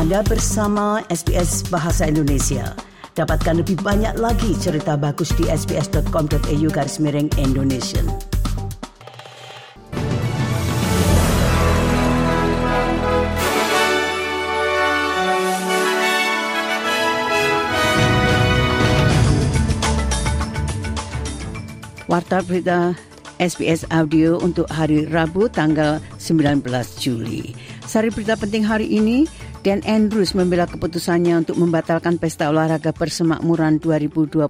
Anda bersama SBS Bahasa Indonesia. Dapatkan lebih banyak lagi cerita bagus di sbs.com.au garis miring Indonesia. Warta berita SBS Audio untuk hari Rabu tanggal 19 Juli. Sari berita penting hari ini, Dan Andrews membela keputusannya untuk membatalkan pesta olahraga persemakmuran 2026.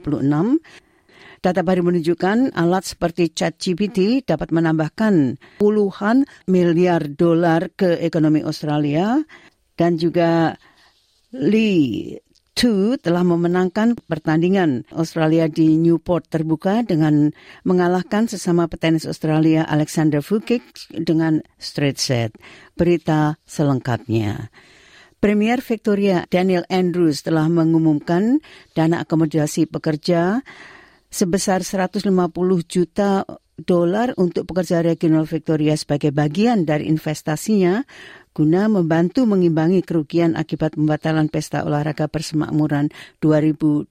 Data baru menunjukkan alat seperti ChatGPT dapat menambahkan puluhan miliar dolar ke ekonomi Australia dan juga Lee 2 telah memenangkan pertandingan Australia di Newport terbuka dengan mengalahkan sesama petenis Australia Alexander Vukic dengan straight set. Berita selengkapnya. Premier Victoria Daniel Andrews telah mengumumkan dana akomodasi pekerja sebesar 150 juta dolar untuk pekerja regional Victoria sebagai bagian dari investasinya guna membantu mengimbangi kerugian akibat pembatalan pesta olahraga persemakmuran 2026.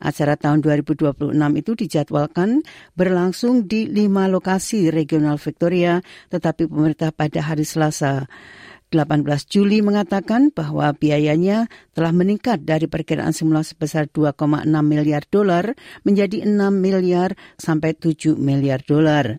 Acara tahun 2026 itu dijadwalkan berlangsung di lima lokasi regional Victoria, tetapi pemerintah pada hari Selasa 18 Juli mengatakan bahwa biayanya telah meningkat dari perkiraan semula sebesar 2,6 miliar dolar menjadi 6 miliar sampai 7 miliar dolar.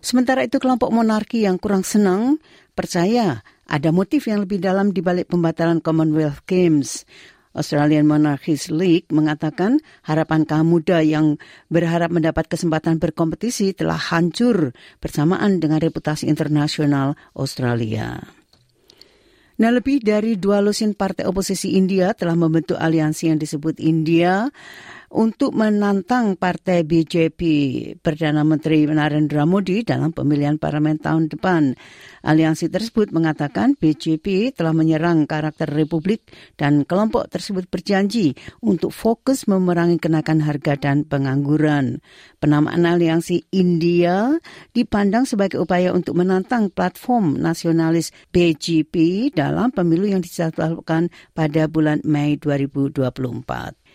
Sementara itu kelompok monarki yang kurang senang percaya ada motif yang lebih dalam di balik pembatalan Commonwealth Games. Australian Monarchies League mengatakan harapan kaum muda yang berharap mendapat kesempatan berkompetisi telah hancur bersamaan dengan reputasi internasional Australia. Nah, lebih dari dua lusin partai oposisi India telah membentuk aliansi yang disebut India untuk menantang partai BJP Perdana Menteri Narendra Modi dalam pemilihan parlemen tahun depan. Aliansi tersebut mengatakan BJP telah menyerang karakter republik dan kelompok tersebut berjanji untuk fokus memerangi kenaikan harga dan pengangguran. Penamaan aliansi India dipandang sebagai upaya untuk menantang platform nasionalis BJP dalam pemilu yang dijadwalkan pada bulan Mei 2024.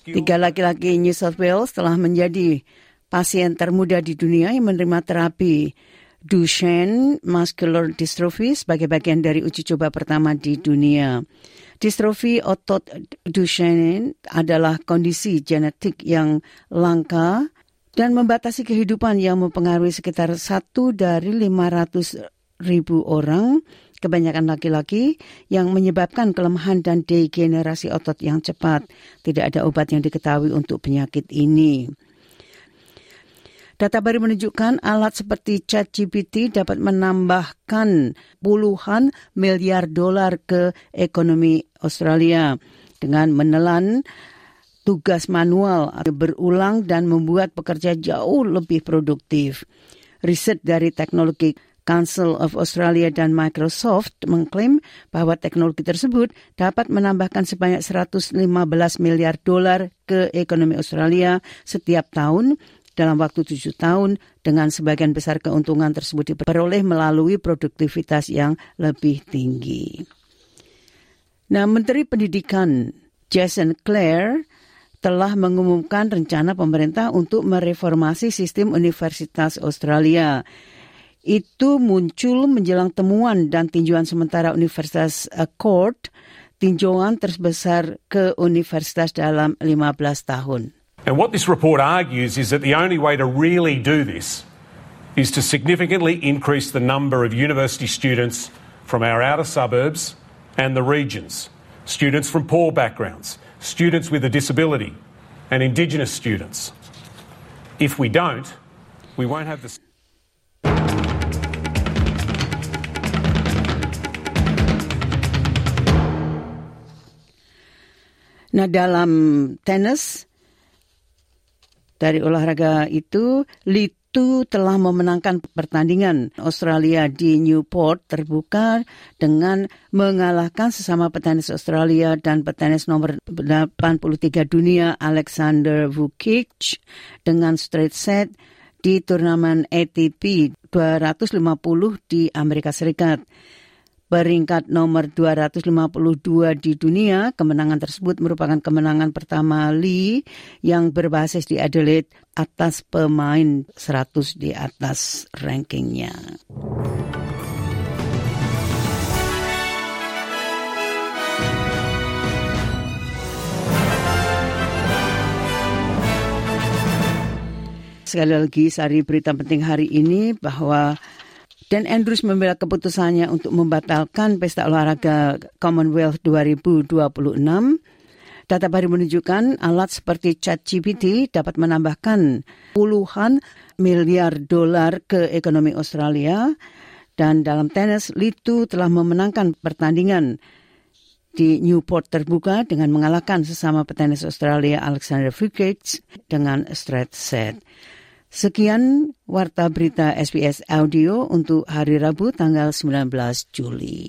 Tiga laki-laki New South Wales telah menjadi pasien termuda di dunia yang menerima terapi Duchenne Muscular Dystrophy sebagai bagian dari uji coba pertama di dunia. Distrofi otot Duchenne adalah kondisi genetik yang langka dan membatasi kehidupan yang mempengaruhi sekitar satu dari 500 ribu orang kebanyakan laki-laki yang menyebabkan kelemahan dan degenerasi otot yang cepat. Tidak ada obat yang diketahui untuk penyakit ini. Data baru menunjukkan alat seperti ChatGPT dapat menambahkan puluhan miliar dolar ke ekonomi Australia dengan menelan tugas manual berulang dan membuat pekerja jauh lebih produktif. Riset dari teknologi Council of Australia dan Microsoft mengklaim bahwa teknologi tersebut dapat menambahkan sebanyak 115 miliar dolar ke ekonomi Australia setiap tahun dalam waktu tujuh tahun dengan sebagian besar keuntungan tersebut diperoleh melalui produktivitas yang lebih tinggi. Nah, Menteri Pendidikan Jason Clare telah mengumumkan rencana pemerintah untuk mereformasi sistem universitas Australia itu muncul menjelang temuan dan tinjauan sementara Universitas Accord, tinjauan terbesar ke universitas dalam 15 tahun. And what this report argues is that the only way to really do this is to significantly increase the number of university students from our outer suburbs and the regions, students from poor backgrounds, students with a disability, and Indigenous students. If we don't, we won't have the Nah dalam tenis, Dari olahraga itu, Litu telah memenangkan pertandingan Australia di Newport terbuka dengan mengalahkan sesama petenis Australia dan petenis nomor 83 dunia Alexander Vukic dengan straight set di turnamen ATP 250 di Amerika Serikat peringkat nomor 252 di dunia. Kemenangan tersebut merupakan kemenangan pertama Lee yang berbasis di Adelaide atas pemain 100 di atas rankingnya. Sekali lagi, sari berita penting hari ini bahwa dan Andrews membela keputusannya untuk membatalkan pesta olahraga Commonwealth 2026. Data baru menunjukkan alat seperti ChatGPT dapat menambahkan puluhan miliar dolar ke ekonomi Australia. Dan dalam tenis, Litu telah memenangkan pertandingan di Newport terbuka dengan mengalahkan sesama petenis Australia Alexander Vukic dengan straight set. Sekian warta berita SBS Audio untuk hari Rabu tanggal 19 Juli.